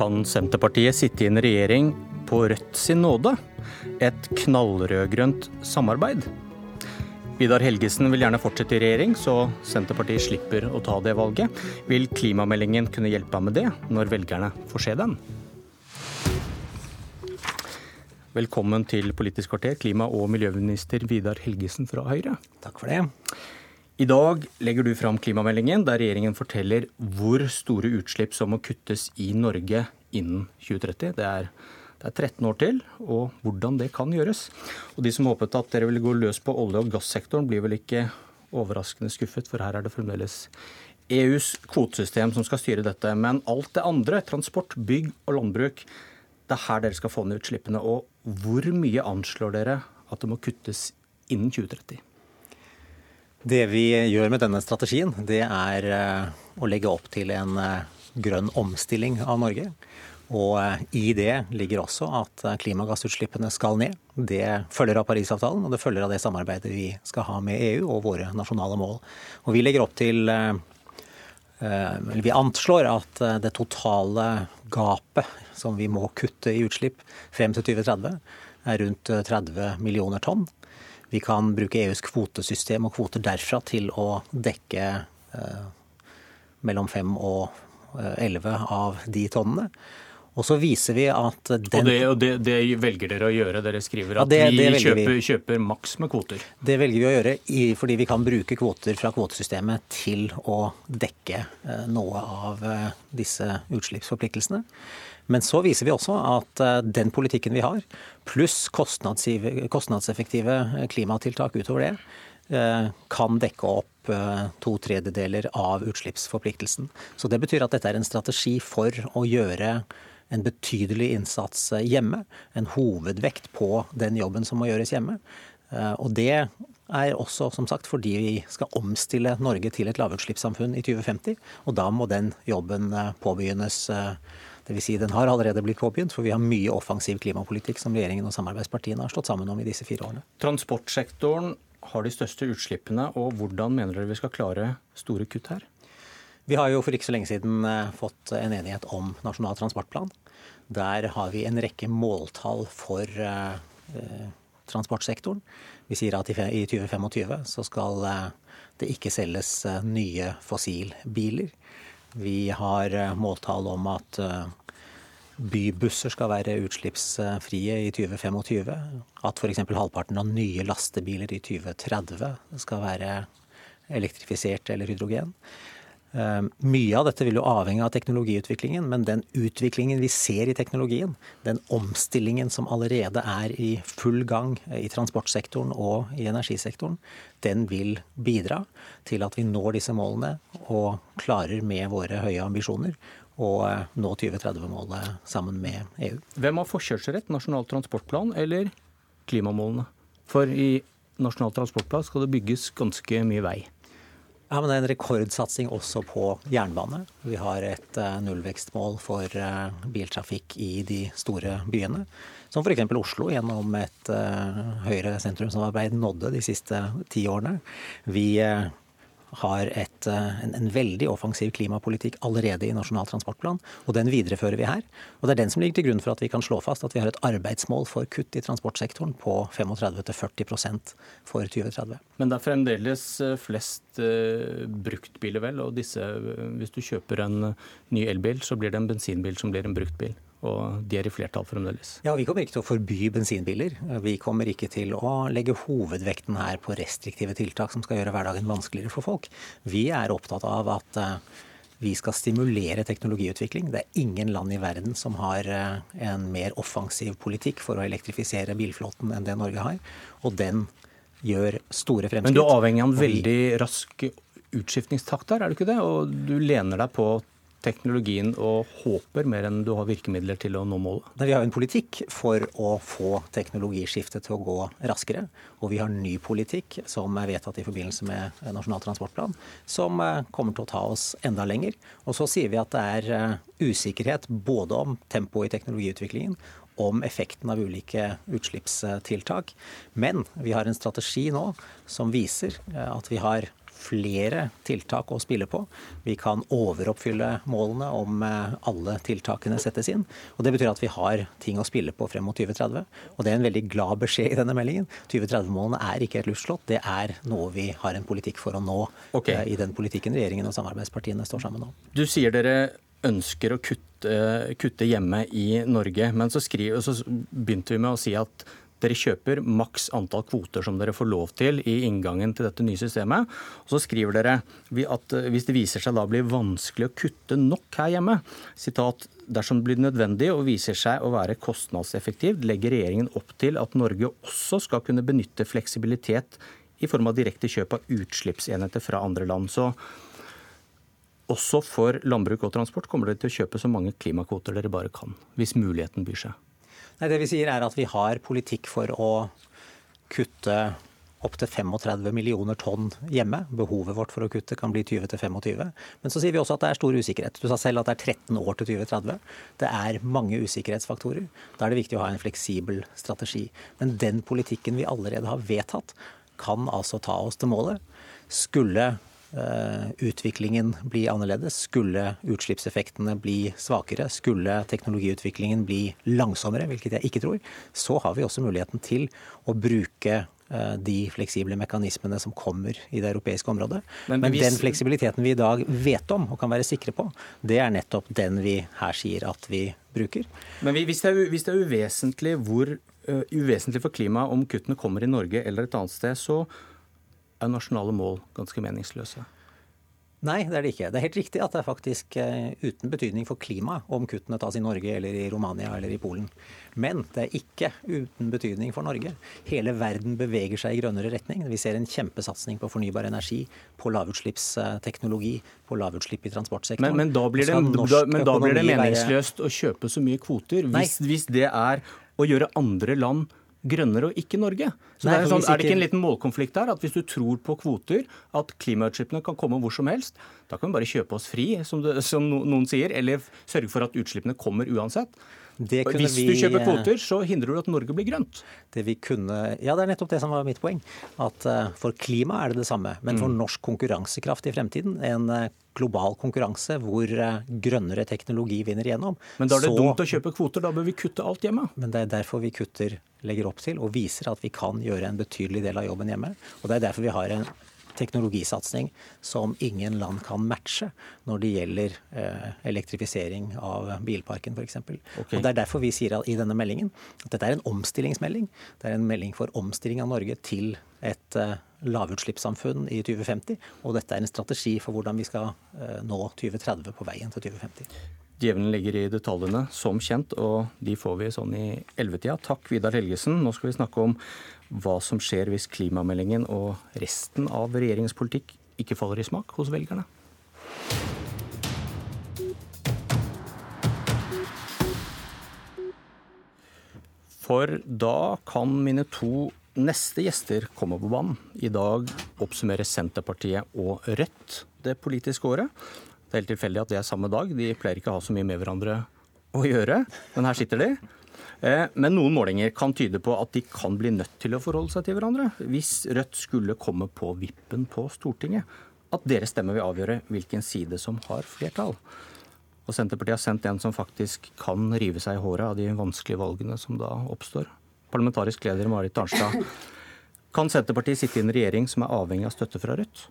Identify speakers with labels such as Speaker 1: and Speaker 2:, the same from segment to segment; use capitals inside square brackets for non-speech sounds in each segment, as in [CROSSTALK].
Speaker 1: Kan Senterpartiet sitte i en regjering på Rødt sin nåde? Et knallrødgrønt samarbeid? Vidar Helgesen vil gjerne fortsette i regjering, så Senterpartiet slipper å ta det valget. Vil klimameldingen kunne hjelpe ham med det, når velgerne får se den? Velkommen til Politisk kvarter, klima- og miljøminister Vidar Helgesen fra Høyre.
Speaker 2: Takk for det.
Speaker 1: I dag legger du fram klimameldingen, der regjeringen forteller hvor store utslipp som må kuttes i Norge innen 2030. Det er, det er 13 år til, og hvordan det kan gjøres. Og De som håpet at dere ville gå løs på olje- og gassektoren, blir vel ikke overraskende skuffet, for her er det fremdeles EUs kvotesystem som skal styre dette. Men alt det andre, transport, bygg og landbruk, det er her dere skal få ned utslippene. Og hvor mye anslår dere at det må kuttes innen 2030?
Speaker 2: Det vi gjør med denne strategien, det er eh, å legge opp til en eh, grønn omstilling av Norge. Og eh, i det ligger også at klimagassutslippene skal ned. Det følger av Parisavtalen, og det følger av det samarbeidet vi skal ha med EU og våre nasjonale mål. Og vi legger opp til Vi anslår at det totale gapet som vi må kutte i utslipp frem til 2030, er rundt 30 millioner tonn. Vi kan bruke EUs kvotesystem og kvoter derfra til å dekke eh, mellom fem og eh, elleve av de tonnene. Og så viser vi at den...
Speaker 1: Og, det, og det, det, velger dere å gjøre? Dere skriver at ja, det, vi kjøper, vi. kjøper, maks med kvoter?
Speaker 2: Det velger vi å gjøre i, fordi vi kan bruke kvoter fra kvotesystemet til å dekke eh, noe av eh, disse utslippsforpliktelsene. Men så viser vi også at eh, den politikken vi har, pluss kostnadseffektive klimatiltak utover det, kan dekke opp to tredjedeler av utslippsforpliktelsen. Så det betyr at dette er en strategi for å gjøre en betydelig innsats hjemme. En hovedvekt på den jobben som må gjøres hjemme. Og det er også som sagt fordi vi skal omstille Norge til et lavutslippssamfunn i 2050. Og da må den jobben påbegynnes Dvs. Si den har allerede blitt påbegynt, for vi har mye offensiv klimapolitikk som regjeringen og samarbeidspartiene har slått sammen om i disse fire årene.
Speaker 1: Transportsektoren har de største utslippene, og hvordan mener dere vi skal klare store kutt her?
Speaker 2: Vi har jo for ikke så lenge siden eh, fått en enighet om Nasjonal transportplan. Der har vi en rekke måltall for eh, eh transportsektoren. Vi sier at i 2025 så skal eh, det ikke selges nye fossilbiler. Vi har måltall om at bybusser skal være utslippsfrie i 2025. At f.eks. halvparten av nye lastebiler i 2030 skal være elektrifisert eller hydrogen. Eh, mye av dette vil jo avhenge av teknologiutviklingen, men den utviklingen vi ser i teknologien, den omstillingen som allerede er i full gang i transportsektoren og i energisektoren, den vil bidra til at vi når disse målene og klarer med våre høye ambisjoner og eh, nå 2030-målet sammen med EU.
Speaker 1: Hvem har forkjørsrett, Nasjonal transportplan eller klimamålene? For i Nasjonal transportplan skal det bygges ganske mye vei.
Speaker 2: Ja, men Det er en rekordsatsing også på jernbane. Vi har et uh, nullvekstmål for uh, biltrafikk i de store byene. Som f.eks. Oslo gjennom et uh, høyere sentrumssamarbeid nådde de siste ti årene. Vi har et, eh, en, en, veldig offensiv klimapolitikk allerede i Nasjonal transportplan, og den viderefører vi her. Og Det er den som ligger til grunn for at vi kan slå fast at vi har et arbeidsmål for kutt i transportsektoren på 35-40% for 2030.
Speaker 1: Men det er fremdeles eh, flest uh, bruktbiler, vel? Og disse, hvis du kjøper en ny elbil, så blir det en bensinbil som blir en bruktbil og de er i flertall fremdeles.
Speaker 2: Ja, Vi kommer ikke til å forby bensinbiler. Vi kommer ikke til å legge hovedvekten her på restriktive tiltak som skal gjøre hverdagen vanskeligere for folk. Vi er opptatt av at eh, vi skal stimulere teknologiutvikling. Det er ingen land i verden som har eh, en mer offensiv politikk for å elektrifisere bilflåten enn det Norge har. Og den gjør store fremskritt.
Speaker 1: Men du er avhengig av en veldig rask utskiftningstakt der, er du ikke det? Og du lener deg på teknologien og håper mer enn du har virkemidler til å nå målet?
Speaker 2: Vi har en politikk for å få teknologiskiftet til å gå raskere. Og vi har ny politikk som er vedtatt i forbindelse med Nasjonal transportplan, som eh, kommer til å ta oss enda lenger. Og så sier vi at det er eh, usikkerhet både om tempoet i teknologiutviklingen om effekten av ulike utslippstiltak. Men vi har en strategi nå som viser eh, at vi har flere tiltak å spille på. Vi kan overoppfylle målene om eh, alle tiltakene settes inn. Og Det betyr at vi har ting å spille på frem mot 2030. Og det er en veldig glad beskjed i denne meldingen. 2030-målene er ikke et luftslott, det er noe vi har en politikk for å nå okay. Eh, i den politikken regjeringen og samarbeidspartiene står sammen om.
Speaker 1: Du sier dere ønsker å kutte, kutte hjemme i Norge, men så, skriver, så begynte vi med å si at dere kjøper maks antall kvoter som dere får lov til i inngangen til dette nye systemet. Og så skriver dere at eh, hvis det viser seg da blir vanskelig å kutte nok her hjemme, sitat, dersom det blir nødvendig og viser seg å være kostnadseffektivt, legger regjeringen opp til at Norge også skal kunne benytte fleksibilitet i form av direkte kjøp av utslippsenheter fra andre land. Så også for landbruk og transport kommer dere til å kjøpe så mange klimakvoter dere bare kan, hvis muligheten byr seg.
Speaker 2: Nei, Det vi sier er at vi har politikk for å kutte opptil 35 millioner tonn hjemme. Behovet vårt for å kutte kan bli 20-25. Men så sier vi også at det er stor usikkerhet. Du sa selv at det er 13 år til 2030. Det er mange usikkerhetsfaktorer. Da er det viktig å ha en fleksibel strategi. Men den politikken vi allerede har vedtatt, kan altså ta oss til målet. Skulle utviklingen bli annerledes? Skulle utslippseffektene bli svakere? Skulle teknologiutviklingen bli langsommere, hvilket jeg ikke tror, så har vi også muligheten til å bruke eh, de fleksible mekanismene som kommer i det europeiske området. Men, Men den fleksibiliteten vi i dag vet om og kan være sikre på, det er nettopp den vi her sier at vi bruker.
Speaker 1: Men hvis det er, hvis det er uvesentlig, hvor, uh, uvesentlig for klimaet om kuttene kommer i Norge eller et annet sted, så er nasjonale mål ganske meningsløse?
Speaker 2: Nei, det er det ikke. Det er helt riktig at det er faktisk uh, uten betydning for klimaet om kuttene tas i Norge eller i Romania eller i Polen. Men det er ikke uten betydning for Norge. Hele verden beveger seg i grønnere retning. Vi ser en kjempesatsing på fornybar energi, på lavutslippsteknologi, på lavutslipp i transportsektoren.
Speaker 1: Men, men, da, blir det, da, men da blir det meningsløst å kjøpe så mye kvoter, hvis, hvis det er å gjøre andre land grønnere og ikke Norge. Så Nei, det er, sånn, er, det ikke en liten målkonflikt der? At hvis du tror på kvoter, at klimautslippene kan komme hvor som helst, da kan vi bare kjøpe oss fri, som, det, som noen sier, eller sørge for at utslippene kommer uansett. Hvis du kjøper kvoter, så hindrer du at Norge blir grønt.
Speaker 2: Det vi kunne, ja, det er nettopp det som var mitt poeng. At uh, For klima er det det samme. Men for mm. norsk konkurransekraft i fremtiden, en uh, global konkurranse hvor grønnere teknologi vinner igjennom
Speaker 1: Men da er det så, dumt å kjøpe kvoter. Da bør vi kutte alt hjemme.
Speaker 2: Men det er derfor vi kutter legger opp til og viser at vi kan gjøre en betydelig del av jobben hjemme. Og Det er derfor vi har en teknologisatsing som ingen land kan matche når det gjelder eh, elektrifisering av bilparken f.eks. Okay. Og Det er derfor vi sier i denne meldingen at dette er en omstillingsmelding. Det er en melding for omstilling av Norge til et eh, lavutslippssamfunn i 2050. Og dette er en strategi for hvordan vi skal eh, nå 2030 på veien til 2050.
Speaker 1: Djevelen ligger i detaljene, som kjent, og de får vi sånn i ellevetida. Takk, Vidar Helgesen. Nå skal vi snakke om hva som skjer hvis klimameldingen og resten av regjeringens politikk ikke faller i smak hos velgerne. For da kan mine to neste gjester komme på banen. I dag oppsummerer Senterpartiet og Rødt det politiske året. Det er helt tilfeldig at det er samme dag. De pleier ikke å ha så mye med hverandre å gjøre, men her sitter de. Eh, men noen målinger kan tyde på at de kan bli nødt til å forholde seg til hverandre hvis Rødt skulle komme på vippen på Stortinget. At deres stemme vil avgjøre hvilken side som har flertall. Og Senterpartiet har sendt en som faktisk kan rive seg i håret av de vanskelige valgene som da oppstår. Parlamentarisk leder Marit Arnstad. Kan Senterpartiet sitte i en regjering som er avhengig av støtte fra Rødt?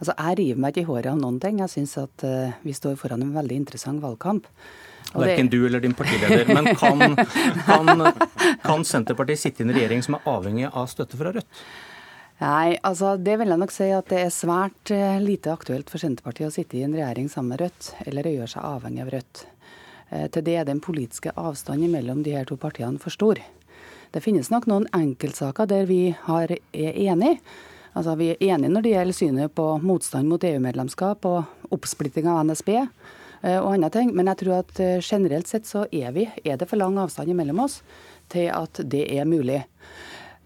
Speaker 3: Altså, Jeg river meg ikke i håret av noen ting. Jeg syns at uh, vi står foran en veldig interessant valgkamp.
Speaker 1: Verken det... du eller din partileder. Men kan, kan, kan Senterpartiet sitte i en regjering som er avhengig av støtte fra Rødt?
Speaker 3: Nei, altså det vil jeg nok si at det er svært uh, lite aktuelt for Senterpartiet å sitte i en regjering sammen med Rødt, eller å gjøre seg avhengig av Rødt. Uh, til det er den politiske avstanden mellom de her to partiene for stor. Det finnes nok noen enkeltsaker der vi har, er enige. Altså, vi er enige når det gjelder synet på motstand mot EU-medlemskap og oppsplitting av NSB eh, og andre ting, men jeg tror at eh, generelt sett så er, vi, er det for lang avstand mellom oss til at det er mulig.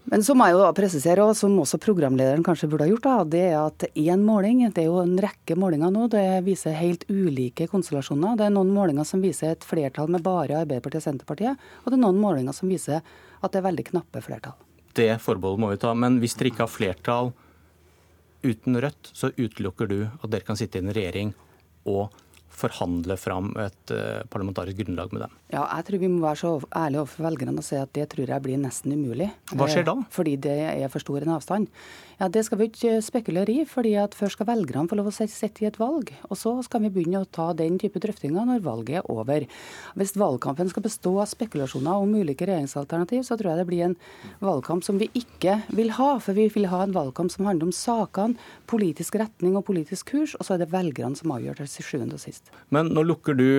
Speaker 3: Men så må jeg jo da presisere, og som også programlederen kanskje burde ha gjort, da, det er at én måling, det er jo en rekke målinger nå, det viser helt ulike konstellasjoner. Det er noen målinger som viser et flertall med bare Arbeiderpartiet og Senterpartiet, og det er noen målinger som viser at det er veldig knappe flertall
Speaker 1: det forbeholdet må vi ta. Men hvis dere ikke har flertall uten Rødt så utelukker du at dere kan sitte i en regjering og forhandle fram et uh, parlamentarisk grunnlag med dem?
Speaker 3: Ja, jeg tror vi må være så ærlige overfor velgerne og si at det tror jeg blir nesten umulig.
Speaker 1: Hva skjer da?
Speaker 3: Fordi det er for stor en avstand. Ja, Det skal vi ikke spekulere i, fordi at først skal velgerne få lov å sitte i et valg. Og så skal vi begynne å ta den type drøftinger når valget er over. Hvis valgkampen skal bestå av spekulasjoner om ulike regjeringsalternativ, så tror jeg det blir en valgkamp som vi ikke vil ha. For vi vil ha en valgkamp som handler om sakene, politisk retning og politisk kurs, og så er det velgerne som avgjør til sjuende og sist.
Speaker 1: Men nå lukker du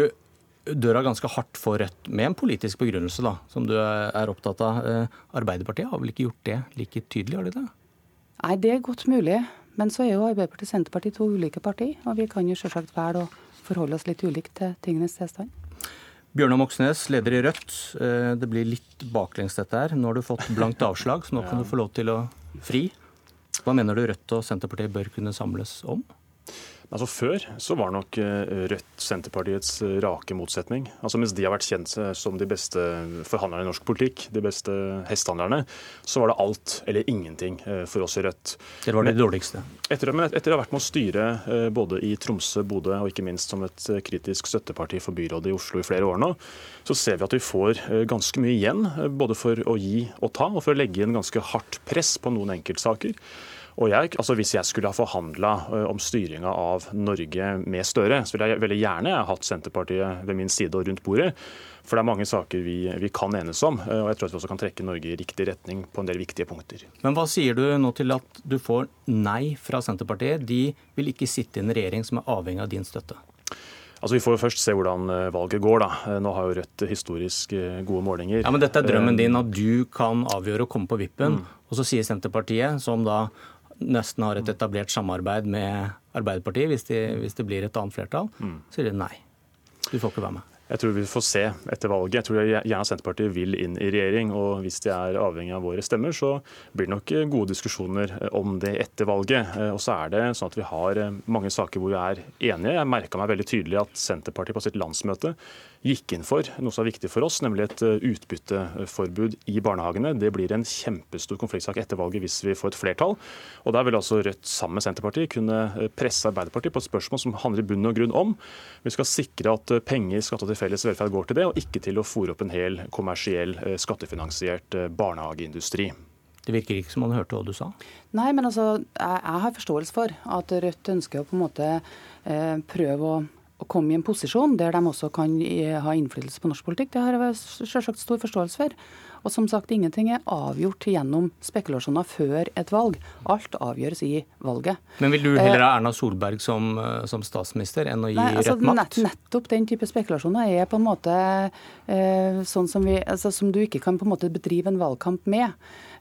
Speaker 1: døra ganske hardt for Rødt, med en politisk begrunnelse, da, som du er opptatt av. Eh, Arbeiderpartiet har vel ikke gjort det like tydelig, har de det?
Speaker 3: Nei, det er godt mulig. Men så er jo Arbeiderpartiet og Senterpartiet to ulike partier, og vi kan jo selvsagt velge å forholde oss litt ulikt til tingenes tilstand.
Speaker 1: Bjørnar Moxnes, leder i Rødt. Eh, det blir litt baklengs dette her. Nå har du fått blankt avslag, så nå kan [LAUGHS] du få lov til å fri. Hva mener du Rødt og Senterpartiet bør kunne samles om?
Speaker 4: Altså Før så var nok eh, Rødt Senterpartiets eh, rake motsetning. Altså Mens de har vært kjent som de beste forhandlerne i norsk politikk, de beste hestehandlerne, så var det alt eller ingenting eh, for oss i Rødt.
Speaker 1: Det var det dårligste?
Speaker 4: Etter, etter å ha vært med å styre både i Tromsø, Bodø og ikke minst som et kritisk støtteparti for byrådet i Oslo i flere år nå, så ser vi at vi får ganske mye igjen. Både for å gi og ta, og for å legge inn ganske hardt press på noen enkeltsaker. Og jeg, altså Hvis jeg skulle ha forhandla om styringa av Norge med Støre, så ville jeg veldig gjerne hatt Senterpartiet ved min side og rundt bordet. For det er mange saker vi, vi, kan enes om, og jeg tror at vi også kan trekke Norge i riktig retning på en del viktige punkter.
Speaker 1: Men hva sier du nå til at du får nei fra Senterpartiet? De vil ikke sitte i en regjering som er avhengig av din støtte.
Speaker 4: Altså Vi får jo først se hvordan valget går. da. Nå har jo Rødt historisk gode målinger.
Speaker 1: Ja, men Dette er drømmen din, at du kan avgjøre å komme på vippen. Mm. Og så sier Senterpartiet, som da nesten har et etablert samarbeid med Arbeiderpartiet, hvis, de, hvis det blir et annet flertall, mm. så sier de nei. Du får ikke være med.
Speaker 4: Jeg tror vi får se etter valget. Jeg tror gjerne Senterpartiet vil inn i regjering. og Hvis de er avhengig av våre stemmer, så blir det nok gode diskusjoner om det etter valget. Og så er det sånn at Vi har mange saker hvor vi er enige. Jeg merka meg veldig tydelig at Senterpartiet på sitt landsmøte gikk inn for noe som er viktig for oss, nemlig et eh, utbytteforbud i barnehagene. Det blir en kjempestor konfliktsak etter valget hvis vi får et flertall. Og Der vil altså Rødt sammen med Senterpartiet kunne eh, presse Arbeiderpartiet på et spørsmål som handler i bunn og grunn om vi skal sikre at eh, penger skatta til felles velferd går til det, og ikke til å fòre opp en hel kommersiell, skattefinansiert barnehageindustri.
Speaker 1: Det virker ikke som han hørte hva du sa?
Speaker 3: Nei, men altså, jeg, jeg har forståelse for at Rødt ønsker å på en måte eh, prøve å å komme i en posisjon der de også kan ha innflytelse på norsk politikk. Det har jeg selvsagt stor forståelse for. Og som sagt, ingenting er avgjort gjennom spekulasjoner før et valg. Alt avgjøres i valget.
Speaker 1: Men vil du heller ha Erna Solberg som, eh, som statsminister enn å gi Nei, altså, rett makt?
Speaker 3: Nett, nettopp den type spekulasjoner er på en måte eh, sånn som, vi, altså, som du ikke kan på en måte bedrive en valgkamp med.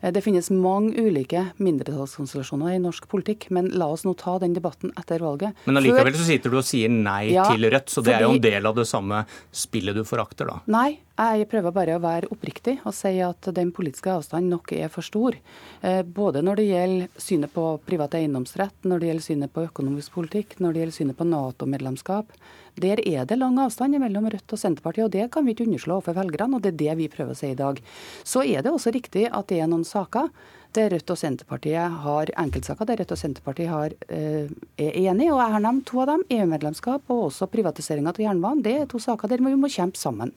Speaker 3: Eh, det finnes mange ulike mindretallskonstellasjoner i norsk politikk, men la oss nå ta den debatten etter valget.
Speaker 1: Men allikevel så sitter du og sier nei ja, til Rødt, så det fordi, er jo en del av det samme spillet du forakter, da?
Speaker 3: Nei, jeg prøver bare å være oppriktig og si at den politiske avstanden nok er for stor. Eh, både når det gjelder synet på privat eiendomsrett, når det gjelder synet på økonomisk politikk, når det gjelder synet på Nato-medlemskap. Der er det lang avstand mellom Rødt og Senterpartiet, og det kan vi ikke underslå overfor velgerne. og Det er det vi prøver å si i dag. Så er det også riktig at det er noen saker der Rødt og Senterpartiet har enkeltsaker der Rødt og Senterpartiet har, eh, er enige. og Jeg har nevnt to av dem. EU-medlemskap og også privatiseringa av jernbanen. Det er to saker der vi må kjempe sammen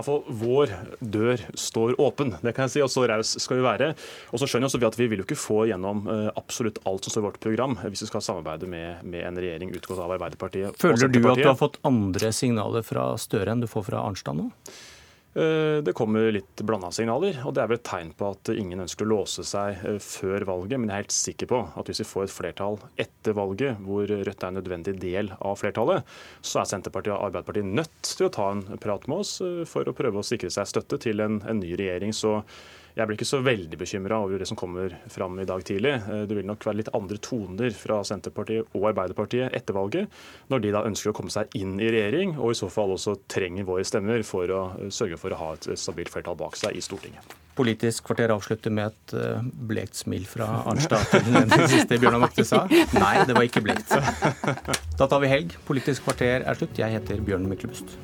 Speaker 4: hvert fall vår dør står åpen. Det kan jeg si, og Så raus skal vi være. Og så skjønner vi at vi vil jo ikke få gjennom eh, absolutt alt som står i vårt program hvis vi skal samarbeide med, med en regjering utgått av Arbeiderpartiet.
Speaker 1: Føler du at du har fått andre signaler fra Støre enn du får fra Arnstad nå?
Speaker 4: Eh, det kommer litt blanda signaler, og det er vel et tegn på at ingen ønsker å låse seg eh, før valget. Men jeg er helt sikker på at hvis vi får et flertall etter valget, hvor Rødt er en nødvendig del av flertallet, så er Senterpartiet og Arbeiderpartiet nødt til å ta en prat med oss eh, for å prøve å sikre seg støtte til en, en ny regjering. Så jeg blir ikke så veldig bekymra over det som kommer fram i dag tidlig. Eh, det vil nok være litt andre toner fra Senterpartiet og Arbeiderpartiet etter valget, når de da ønsker å komme seg inn i regjering, og i så fall også trenger våre stemmer for å eh, sørge for å ha et stabilt flertall bak seg i Stortinget.
Speaker 1: Politisk kvarter avslutter med et eh, blekt smil fra Arnstad til den siste Bjørnar Vakte sa. Nei, det var ikke blekt. Da tar vi helg. Politisk kvarter er slutt. Jeg heter Bjørn Myklebust.